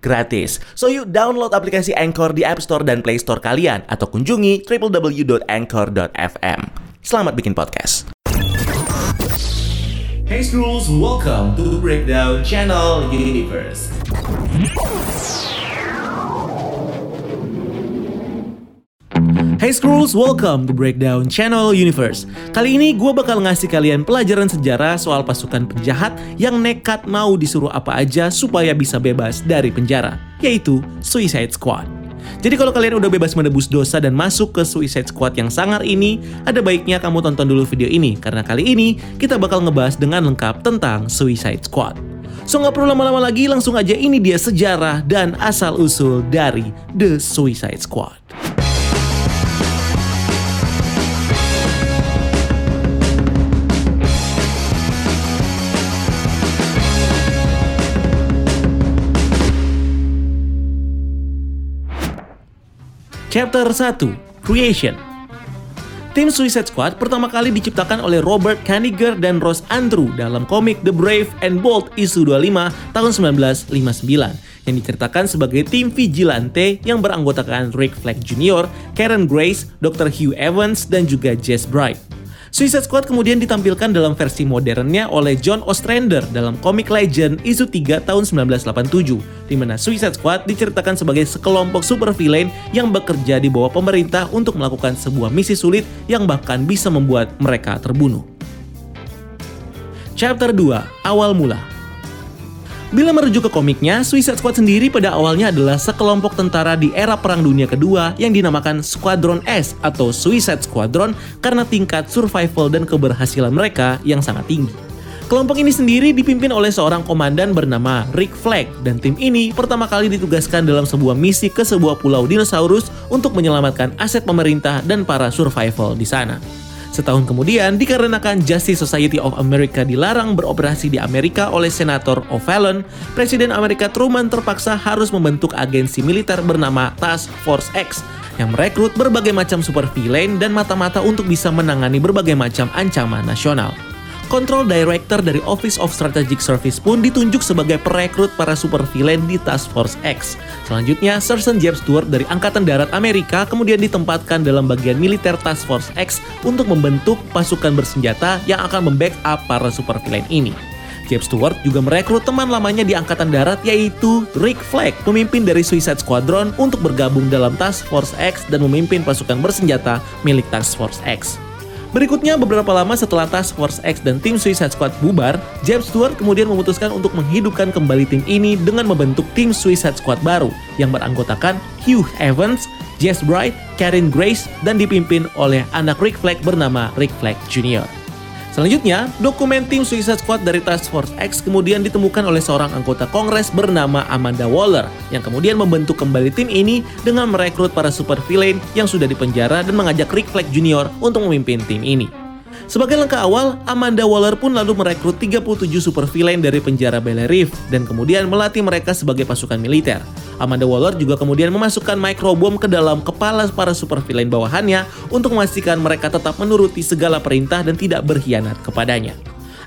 gratis. So yuk download aplikasi Anchor di App Store dan Play Store kalian atau kunjungi www.anchor.fm. Selamat bikin podcast. Hey Scrolls, welcome to Breakdown Channel Universe. Hey Scrolls, welcome to Breakdown Channel Universe. Kali ini gue bakal ngasih kalian pelajaran sejarah soal pasukan penjahat yang nekat mau disuruh apa aja supaya bisa bebas dari penjara, yaitu Suicide Squad. Jadi kalau kalian udah bebas menebus dosa dan masuk ke Suicide Squad yang sangar ini, ada baiknya kamu tonton dulu video ini karena kali ini kita bakal ngebahas dengan lengkap tentang Suicide Squad. So nggak perlu lama-lama lagi, langsung aja ini dia sejarah dan asal-usul dari The Suicide Squad. Chapter 1 Creation Tim Suicide Squad pertama kali diciptakan oleh Robert Kaniger dan Ross Andrew dalam komik The Brave and Bold isu 25 tahun 1959 yang diceritakan sebagai tim vigilante yang beranggotakan Rick Flag Jr., Karen Grace, Dr. Hugh Evans, dan juga Jess Bright. Suicide Squad kemudian ditampilkan dalam versi modernnya oleh John Ostrander dalam komik Legend isu 3 tahun 1987, di mana Suicide Squad diceritakan sebagai sekelompok supervillain yang bekerja di bawah pemerintah untuk melakukan sebuah misi sulit yang bahkan bisa membuat mereka terbunuh. Chapter 2: Awal Mula Bila merujuk ke komiknya, Suicide Squad sendiri pada awalnya adalah sekelompok tentara di era Perang Dunia Kedua yang dinamakan Squadron S atau Suicide Squadron karena tingkat survival dan keberhasilan mereka yang sangat tinggi. Kelompok ini sendiri dipimpin oleh seorang komandan bernama Rick Flag dan tim ini pertama kali ditugaskan dalam sebuah misi ke sebuah pulau dinosaurus untuk menyelamatkan aset pemerintah dan para survival di sana. Setahun kemudian, dikarenakan Justice Society of America dilarang beroperasi di Amerika oleh Senator O'Fallon, Presiden Amerika Truman terpaksa harus membentuk agensi militer bernama Task Force X yang merekrut berbagai macam supervillain dan mata-mata untuk bisa menangani berbagai macam ancaman nasional. Control Director dari Office of Strategic Service pun ditunjuk sebagai perekrut para supervillain di Task Force X. Selanjutnya, Sergeant James Stewart dari Angkatan Darat Amerika kemudian ditempatkan dalam bagian militer Task Force X untuk membentuk pasukan bersenjata yang akan membackup para supervillain ini. James Stewart juga merekrut teman lamanya di Angkatan Darat yaitu Rick Flag, pemimpin dari Suicide Squadron untuk bergabung dalam Task Force X dan memimpin pasukan bersenjata milik Task Force X. Berikutnya, beberapa lama setelah Task Force X dan tim Suicide Squad bubar, James Stewart kemudian memutuskan untuk menghidupkan kembali tim ini dengan membentuk tim Suicide Squad baru yang beranggotakan Hugh Evans, Jess Bright, Karen Grace, dan dipimpin oleh anak Rick Flag bernama Rick Flag Jr. Selanjutnya, dokumen tim Suicide Squad dari Task Force X kemudian ditemukan oleh seorang anggota Kongres bernama Amanda Waller yang kemudian membentuk kembali tim ini dengan merekrut para supervillain yang sudah dipenjara dan mengajak Rick Flag Jr. untuk memimpin tim ini. Sebagai langkah awal, Amanda Waller pun lalu merekrut 37 supervillain dari penjara Bel Reef dan kemudian melatih mereka sebagai pasukan militer. Amanda Waller juga kemudian memasukkan microbom ke dalam kepala para supervillain bawahannya untuk memastikan mereka tetap menuruti segala perintah dan tidak berkhianat kepadanya.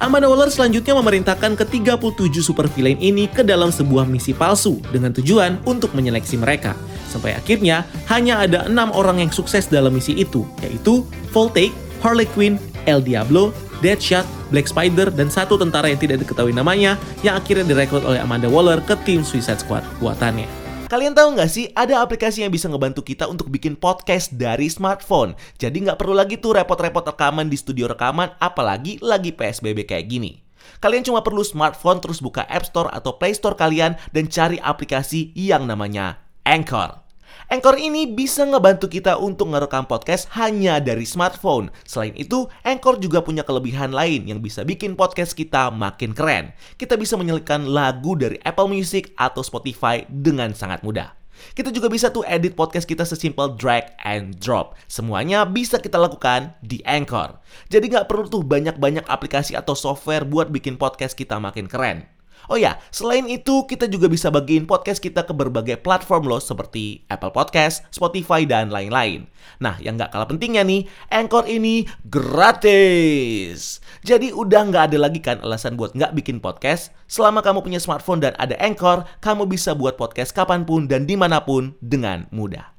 Amanda Waller selanjutnya memerintahkan ke-37 supervillain ini ke dalam sebuah misi palsu dengan tujuan untuk menyeleksi mereka. Sampai akhirnya hanya ada enam orang yang sukses dalam misi itu, yaitu Voltaic, Harley Quinn, El Diablo, Deadshot, Black Spider, dan satu tentara yang tidak diketahui namanya yang akhirnya direkrut oleh Amanda Waller ke tim Suicide Squad buatannya. Kalian tahu nggak sih, ada aplikasi yang bisa ngebantu kita untuk bikin podcast dari smartphone. Jadi nggak perlu lagi tuh repot-repot rekaman di studio rekaman, apalagi lagi PSBB kayak gini. Kalian cuma perlu smartphone terus buka App Store atau Play Store kalian dan cari aplikasi yang namanya Anchor. Anchor ini bisa ngebantu kita untuk ngerekam podcast hanya dari smartphone. Selain itu, Anchor juga punya kelebihan lain yang bisa bikin podcast kita makin keren. Kita bisa menyelipkan lagu dari Apple Music atau Spotify dengan sangat mudah. Kita juga bisa tuh edit podcast kita sesimpel drag and drop. Semuanya bisa kita lakukan di Anchor. Jadi nggak perlu tuh banyak-banyak aplikasi atau software buat bikin podcast kita makin keren. Oh ya, selain itu kita juga bisa bagiin podcast kita ke berbagai platform loh seperti Apple Podcast, Spotify, dan lain-lain. Nah, yang nggak kalah pentingnya nih, Anchor ini gratis. Jadi udah nggak ada lagi kan alasan buat nggak bikin podcast. Selama kamu punya smartphone dan ada Anchor, kamu bisa buat podcast kapan pun dan di mana pun dengan mudah.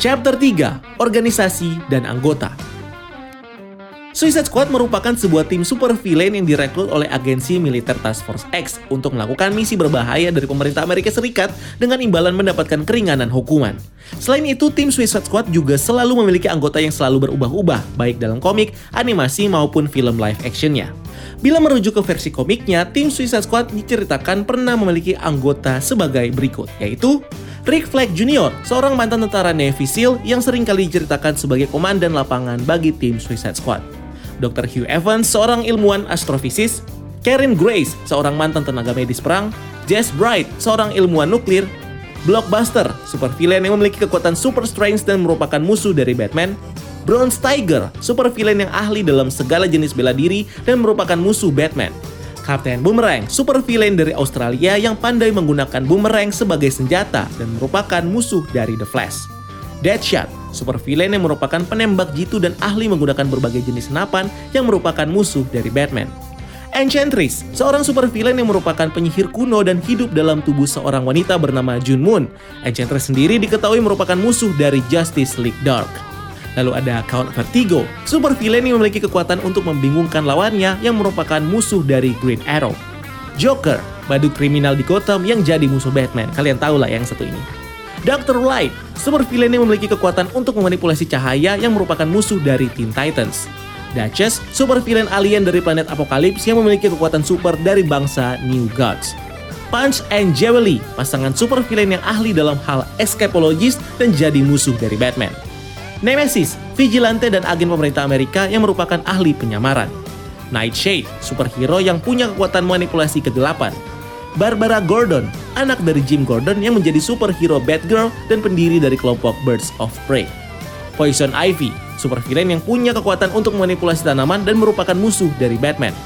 Chapter 3, Organisasi dan Anggota Suicide Squad merupakan sebuah tim super villain yang direkrut oleh agensi militer Task Force X untuk melakukan misi berbahaya dari pemerintah Amerika Serikat dengan imbalan mendapatkan keringanan hukuman. Selain itu, tim Suicide Squad juga selalu memiliki anggota yang selalu berubah-ubah, baik dalam komik, animasi, maupun film live actionnya. Bila merujuk ke versi komiknya, tim Suicide Squad diceritakan pernah memiliki anggota sebagai berikut, yaitu Rick Flag Jr., seorang mantan tentara Navy SEAL yang sering kali diceritakan sebagai komandan lapangan bagi tim Suicide Squad. Dr. Hugh Evans, seorang ilmuwan astrofisis, Karen Grace, seorang mantan tenaga medis perang, Jess Bright, seorang ilmuwan nuklir, Blockbuster, super villain yang memiliki kekuatan super strength dan merupakan musuh dari Batman, Bronze Tiger, super villain yang ahli dalam segala jenis bela diri dan merupakan musuh Batman, Captain Boomerang, super villain dari Australia yang pandai menggunakan boomerang sebagai senjata dan merupakan musuh dari The Flash. Deadshot, super villain yang merupakan penembak jitu dan ahli menggunakan berbagai jenis senapan yang merupakan musuh dari Batman. Enchantress, seorang super villain yang merupakan penyihir kuno dan hidup dalam tubuh seorang wanita bernama June Moon. Enchantress sendiri diketahui merupakan musuh dari Justice League Dark. Lalu ada Count Vertigo, super villain yang memiliki kekuatan untuk membingungkan lawannya yang merupakan musuh dari Green Arrow. Joker, badut kriminal di Gotham yang jadi musuh Batman. Kalian tahu lah yang satu ini. Dr. Light, super villain yang memiliki kekuatan untuk memanipulasi cahaya yang merupakan musuh dari Teen Titans. Duchess, super villain alien dari planet Apokalips yang memiliki kekuatan super dari bangsa New Gods. Punch and Jewelry, pasangan super villain yang ahli dalam hal escapologist dan jadi musuh dari Batman. Nemesis, vigilante dan agen pemerintah Amerika yang merupakan ahli penyamaran. Nightshade, superhero yang punya kekuatan manipulasi kegelapan. Barbara Gordon, anak dari Jim Gordon yang menjadi superhero Batgirl dan pendiri dari kelompok Birds of Prey. Poison Ivy, supervillain yang punya kekuatan untuk memanipulasi tanaman dan merupakan musuh dari Batman.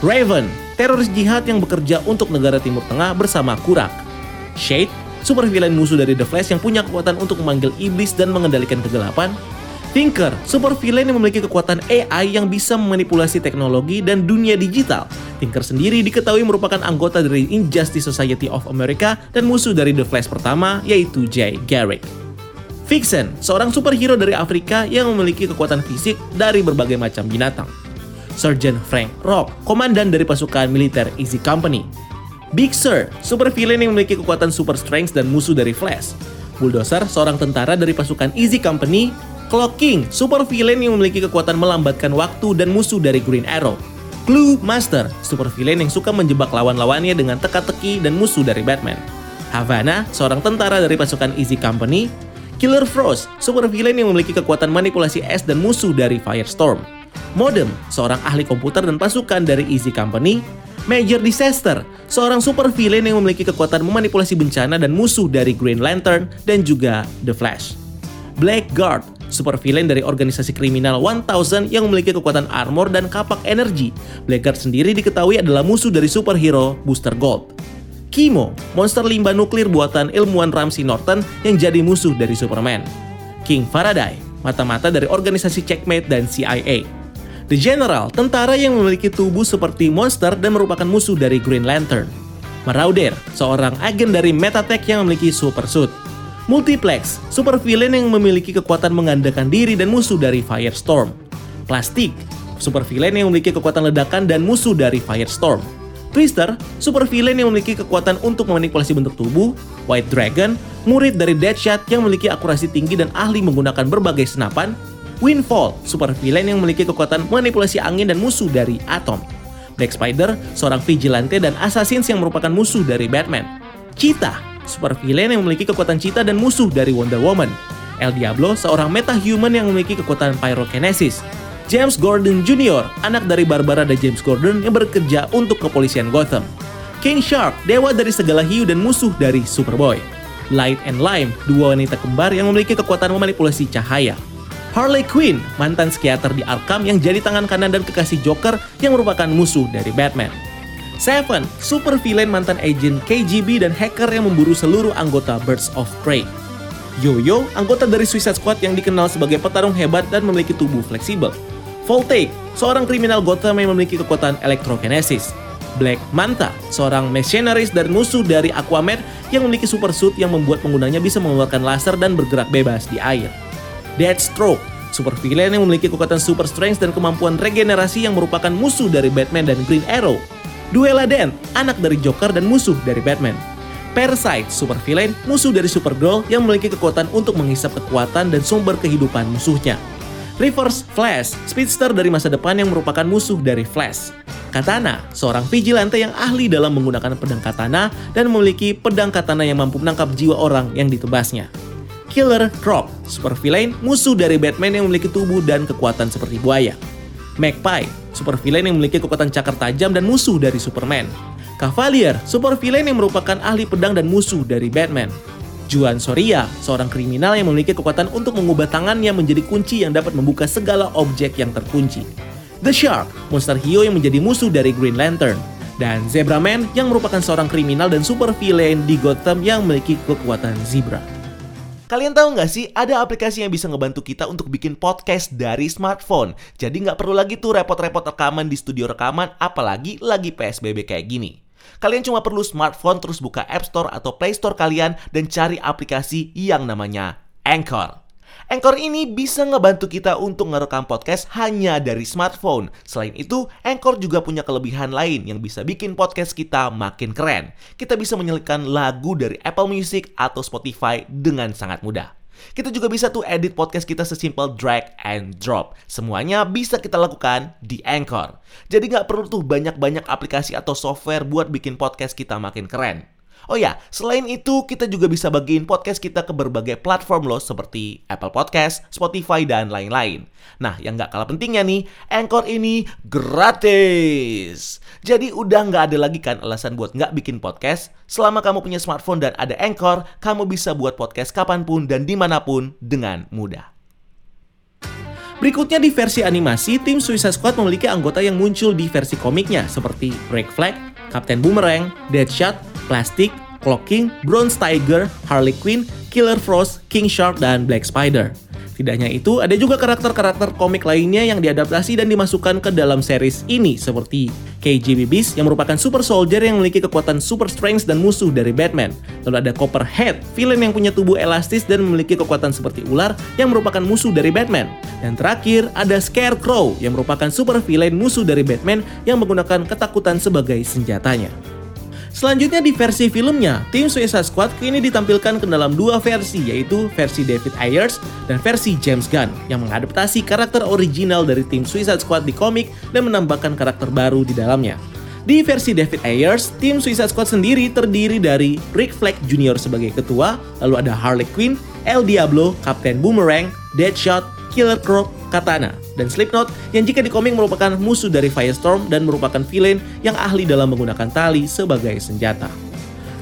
Raven, teroris jihad yang bekerja untuk negara Timur Tengah bersama Kurak. Shade, supervillain musuh dari The Flash yang punya kekuatan untuk memanggil iblis dan mengendalikan kegelapan. Thinker, super villain yang memiliki kekuatan AI yang bisa memanipulasi teknologi dan dunia digital. Tinker sendiri diketahui merupakan anggota dari Injustice Society of America dan musuh dari The Flash pertama, yaitu Jay Garrick. Vixen, seorang superhero dari Afrika yang memiliki kekuatan fisik dari berbagai macam binatang. Sergeant Frank Rock, komandan dari pasukan militer Easy Company. Big Sur, super villain yang memiliki kekuatan super strength dan musuh dari Flash. Bulldozer, seorang tentara dari pasukan Easy Company Clock King, super villain yang memiliki kekuatan melambatkan waktu dan musuh dari Green Arrow. Clue Master, super villain yang suka menjebak lawan-lawannya dengan teka-teki dan musuh dari Batman. Havana, seorang tentara dari pasukan Easy Company. Killer Frost, super villain yang memiliki kekuatan manipulasi es dan musuh dari Firestorm. Modem, seorang ahli komputer dan pasukan dari Easy Company. Major Disaster, seorang super villain yang memiliki kekuatan memanipulasi bencana dan musuh dari Green Lantern dan juga The Flash. Blackguard, super villain dari organisasi kriminal 1000 yang memiliki kekuatan armor dan kapak energi. Blackguard sendiri diketahui adalah musuh dari superhero Booster Gold. Kimo, monster limbah nuklir buatan ilmuwan Ramsey Norton yang jadi musuh dari Superman. King Faraday, mata-mata dari organisasi Checkmate dan CIA. The General, tentara yang memiliki tubuh seperti monster dan merupakan musuh dari Green Lantern. Marauder, seorang agen dari Metatech yang memiliki super suit. Multiplex, super villain yang memiliki kekuatan menggandakan diri dan musuh dari Firestorm. Plastik, super villain yang memiliki kekuatan ledakan dan musuh dari Firestorm. Twister, super villain yang memiliki kekuatan untuk memanipulasi bentuk tubuh. White Dragon, murid dari Deadshot yang memiliki akurasi tinggi dan ahli menggunakan berbagai senapan. Windfall, super villain yang memiliki kekuatan manipulasi angin dan musuh dari Atom. Black Spider, seorang vigilante dan assassins yang merupakan musuh dari Batman. Cheetah, super villain yang memiliki kekuatan cita dan musuh dari Wonder Woman. El Diablo, seorang meta-human yang memiliki kekuatan pyrokinesis. James Gordon Jr., anak dari Barbara dan James Gordon yang bekerja untuk kepolisian Gotham. King Shark, dewa dari segala hiu dan musuh dari Superboy. Light and Lime, dua wanita kembar yang memiliki kekuatan memanipulasi cahaya. Harley Quinn, mantan psikiater di Arkham yang jadi tangan kanan dan kekasih Joker yang merupakan musuh dari Batman. Seven, super villain mantan agent KGB dan hacker yang memburu seluruh anggota Birds of Prey. Yo-Yo, anggota dari Suicide Squad yang dikenal sebagai petarung hebat dan memiliki tubuh fleksibel. Voltaic, seorang kriminal Gotham yang memiliki kekuatan elektrokinesis. Black Manta, seorang mercenaries dan musuh dari Aquaman yang memiliki super suit yang membuat penggunanya bisa mengeluarkan laser dan bergerak bebas di air. Deathstroke, super villain yang memiliki kekuatan super strength dan kemampuan regenerasi yang merupakan musuh dari Batman dan Green Arrow. Duella Dent, anak dari Joker dan musuh dari Batman. Parasite, super villain, musuh dari Supergirl yang memiliki kekuatan untuk menghisap kekuatan dan sumber kehidupan musuhnya. Reverse Flash, speedster dari masa depan yang merupakan musuh dari Flash. Katana, seorang vigilante yang ahli dalam menggunakan pedang katana dan memiliki pedang katana yang mampu menangkap jiwa orang yang ditebasnya. Killer Croc, super villain, musuh dari Batman yang memiliki tubuh dan kekuatan seperti buaya. Magpie, super villain yang memiliki kekuatan cakar tajam dan musuh dari Superman. Cavalier, super villain yang merupakan ahli pedang dan musuh dari Batman. Juan Soria, seorang kriminal yang memiliki kekuatan untuk mengubah tangannya menjadi kunci yang dapat membuka segala objek yang terkunci. The Shark, monster hiu yang menjadi musuh dari Green Lantern. Dan Zebra Man yang merupakan seorang kriminal dan super villain di Gotham yang memiliki kekuatan zebra. Kalian tahu nggak sih, ada aplikasi yang bisa ngebantu kita untuk bikin podcast dari smartphone. Jadi nggak perlu lagi tuh repot-repot rekaman di studio rekaman, apalagi lagi PSBB kayak gini. Kalian cuma perlu smartphone terus buka App Store atau Play Store kalian dan cari aplikasi yang namanya Anchor. Anchor ini bisa ngebantu kita untuk ngerekam podcast hanya dari smartphone. Selain itu, Anchor juga punya kelebihan lain yang bisa bikin podcast kita makin keren. Kita bisa menyelipkan lagu dari Apple Music atau Spotify dengan sangat mudah. Kita juga bisa tuh edit podcast kita sesimpel drag and drop. Semuanya bisa kita lakukan di Anchor. Jadi nggak perlu tuh banyak-banyak aplikasi atau software buat bikin podcast kita makin keren. Oh ya, selain itu kita juga bisa bagiin podcast kita ke berbagai platform loh seperti Apple Podcast, Spotify, dan lain-lain. Nah, yang nggak kalah pentingnya nih, Anchor ini gratis. Jadi udah nggak ada lagi kan alasan buat nggak bikin podcast. Selama kamu punya smartphone dan ada Anchor, kamu bisa buat podcast kapan pun dan di mana pun dengan mudah. Berikutnya di versi animasi, tim Suicide Squad memiliki anggota yang muncul di versi komiknya seperti Break Flag, Captain Boomerang, Deadshot, Plastic, Clocking, Bronze Tiger, Harley Quinn, Killer Frost, King Shark, dan Black Spider. Tidak hanya itu, ada juga karakter-karakter komik lainnya yang diadaptasi dan dimasukkan ke dalam series ini seperti KGB Beast yang merupakan super soldier yang memiliki kekuatan super strength dan musuh dari Batman. Lalu ada Copperhead, villain yang punya tubuh elastis dan memiliki kekuatan seperti ular yang merupakan musuh dari Batman. Dan terakhir ada Scarecrow yang merupakan super villain musuh dari Batman yang menggunakan ketakutan sebagai senjatanya. Selanjutnya di versi filmnya, tim Suicide Squad kini ditampilkan ke dalam dua versi yaitu versi David Ayers dan versi James Gunn yang mengadaptasi karakter original dari tim Suicide Squad di komik dan menambahkan karakter baru di dalamnya. Di versi David Ayers, tim Suicide Squad sendiri terdiri dari Rick Flag Jr. sebagai ketua, lalu ada Harley Quinn, El Diablo, Captain Boomerang, Deadshot, Killer Croc, Katana, dan Slipknot yang jika di komik merupakan musuh dari Firestorm dan merupakan villain yang ahli dalam menggunakan tali sebagai senjata.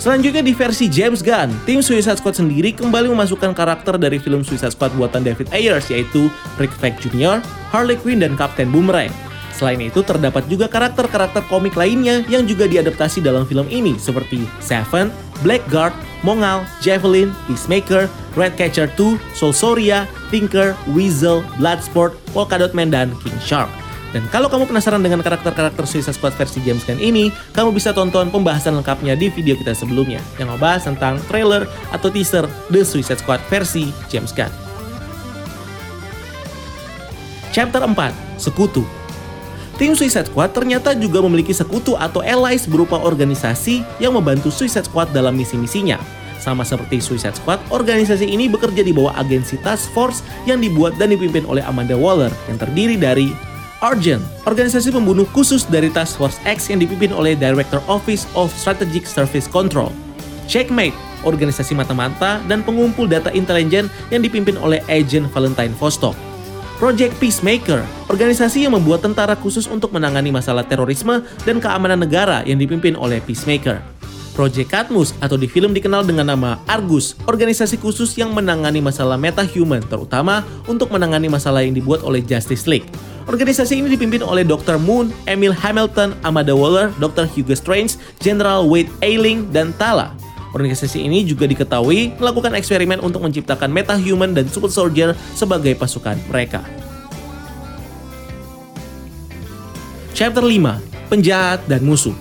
Selanjutnya di versi James Gunn, tim Suicide Squad sendiri kembali memasukkan karakter dari film Suicide Squad buatan David Ayers yaitu Rick Flag Jr., Harley Quinn, dan Captain Boomerang. Selain itu, terdapat juga karakter-karakter komik lainnya yang juga diadaptasi dalam film ini seperti Seven, Blackguard, Mongal, Javelin, Peacemaker, Redcatcher 2, Solsoria, Tinker, Weasel, Bloodsport, Polkadot Man, dan King Shark. Dan kalau kamu penasaran dengan karakter-karakter Suicide Squad versi James Gunn ini, kamu bisa tonton pembahasan lengkapnya di video kita sebelumnya yang membahas tentang trailer atau teaser The Suicide Squad versi James Gunn. Chapter 4, Sekutu Tim Suicide Squad ternyata juga memiliki sekutu atau allies berupa organisasi yang membantu Suicide Squad dalam misi-misinya. Sama seperti Suicide Squad, organisasi ini bekerja di bawah agensi task force yang dibuat dan dipimpin oleh Amanda Waller yang terdiri dari Argent, organisasi pembunuh khusus dari Task Force X yang dipimpin oleh Director Office of Strategic Service Control. Checkmate, organisasi mata-mata dan pengumpul data intelijen yang dipimpin oleh Agent Valentine Vostok. Project Peacemaker, organisasi yang membuat tentara khusus untuk menangani masalah terorisme dan keamanan negara yang dipimpin oleh Peacemaker. Project Cadmus atau di film dikenal dengan nama Argus, organisasi khusus yang menangani masalah metahuman, terutama untuk menangani masalah yang dibuat oleh Justice League. Organisasi ini dipimpin oleh Dr. Moon, Emil Hamilton, Amanda Waller, Dr. Hugo Strange, General Wade Ailing, dan Tala. Organisasi ini juga diketahui melakukan eksperimen untuk menciptakan metahuman dan super soldier sebagai pasukan mereka. Chapter 5, Penjahat dan Musuh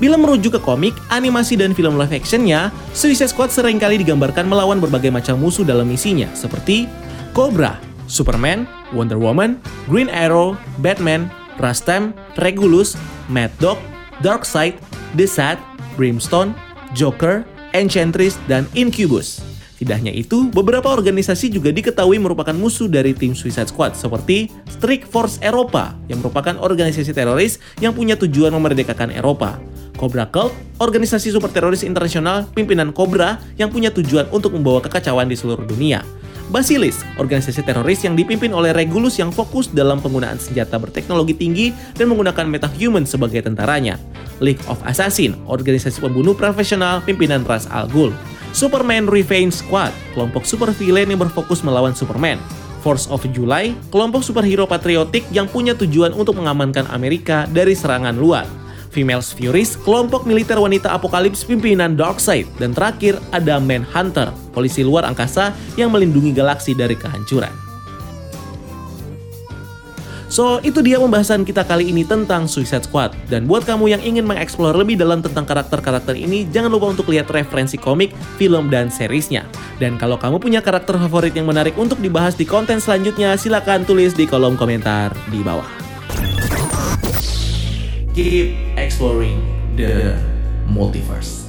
Bila merujuk ke komik, animasi dan film live actionnya, Suicide Squad sering kali digambarkan melawan berbagai macam musuh dalam misinya, seperti Cobra, Superman, Wonder Woman, Green Arrow, Batman, Rastam, Regulus, Mad Dog, Darkseid, The Sad, Brimstone, Joker, Enchantress, dan Incubus. Tidak hanya itu, beberapa organisasi juga diketahui merupakan musuh dari tim Suicide Squad seperti Strike Force Eropa yang merupakan organisasi teroris yang punya tujuan memerdekakan Eropa. Cobra Cult, organisasi super teroris internasional pimpinan Cobra yang punya tujuan untuk membawa kekacauan di seluruh dunia. Basilis, organisasi teroris yang dipimpin oleh Regulus yang fokus dalam penggunaan senjata berteknologi tinggi dan menggunakan metahuman sebagai tentaranya. League of Assassin, organisasi pembunuh profesional pimpinan Ras Al Ghul. Superman Revenge Squad, kelompok super villain yang berfokus melawan Superman. Force of July, kelompok superhero patriotik yang punya tujuan untuk mengamankan Amerika dari serangan luar. Females Furies, kelompok militer wanita apokalips pimpinan Darkseid. Dan terakhir ada Manhunter, polisi luar angkasa yang melindungi galaksi dari kehancuran. So, itu dia pembahasan kita kali ini tentang Suicide Squad. Dan buat kamu yang ingin mengeksplor lebih dalam tentang karakter-karakter ini, jangan lupa untuk lihat referensi komik, film, dan seriesnya. Dan kalau kamu punya karakter favorit yang menarik untuk dibahas di konten selanjutnya, silahkan tulis di kolom komentar di bawah. Keep exploring the multiverse.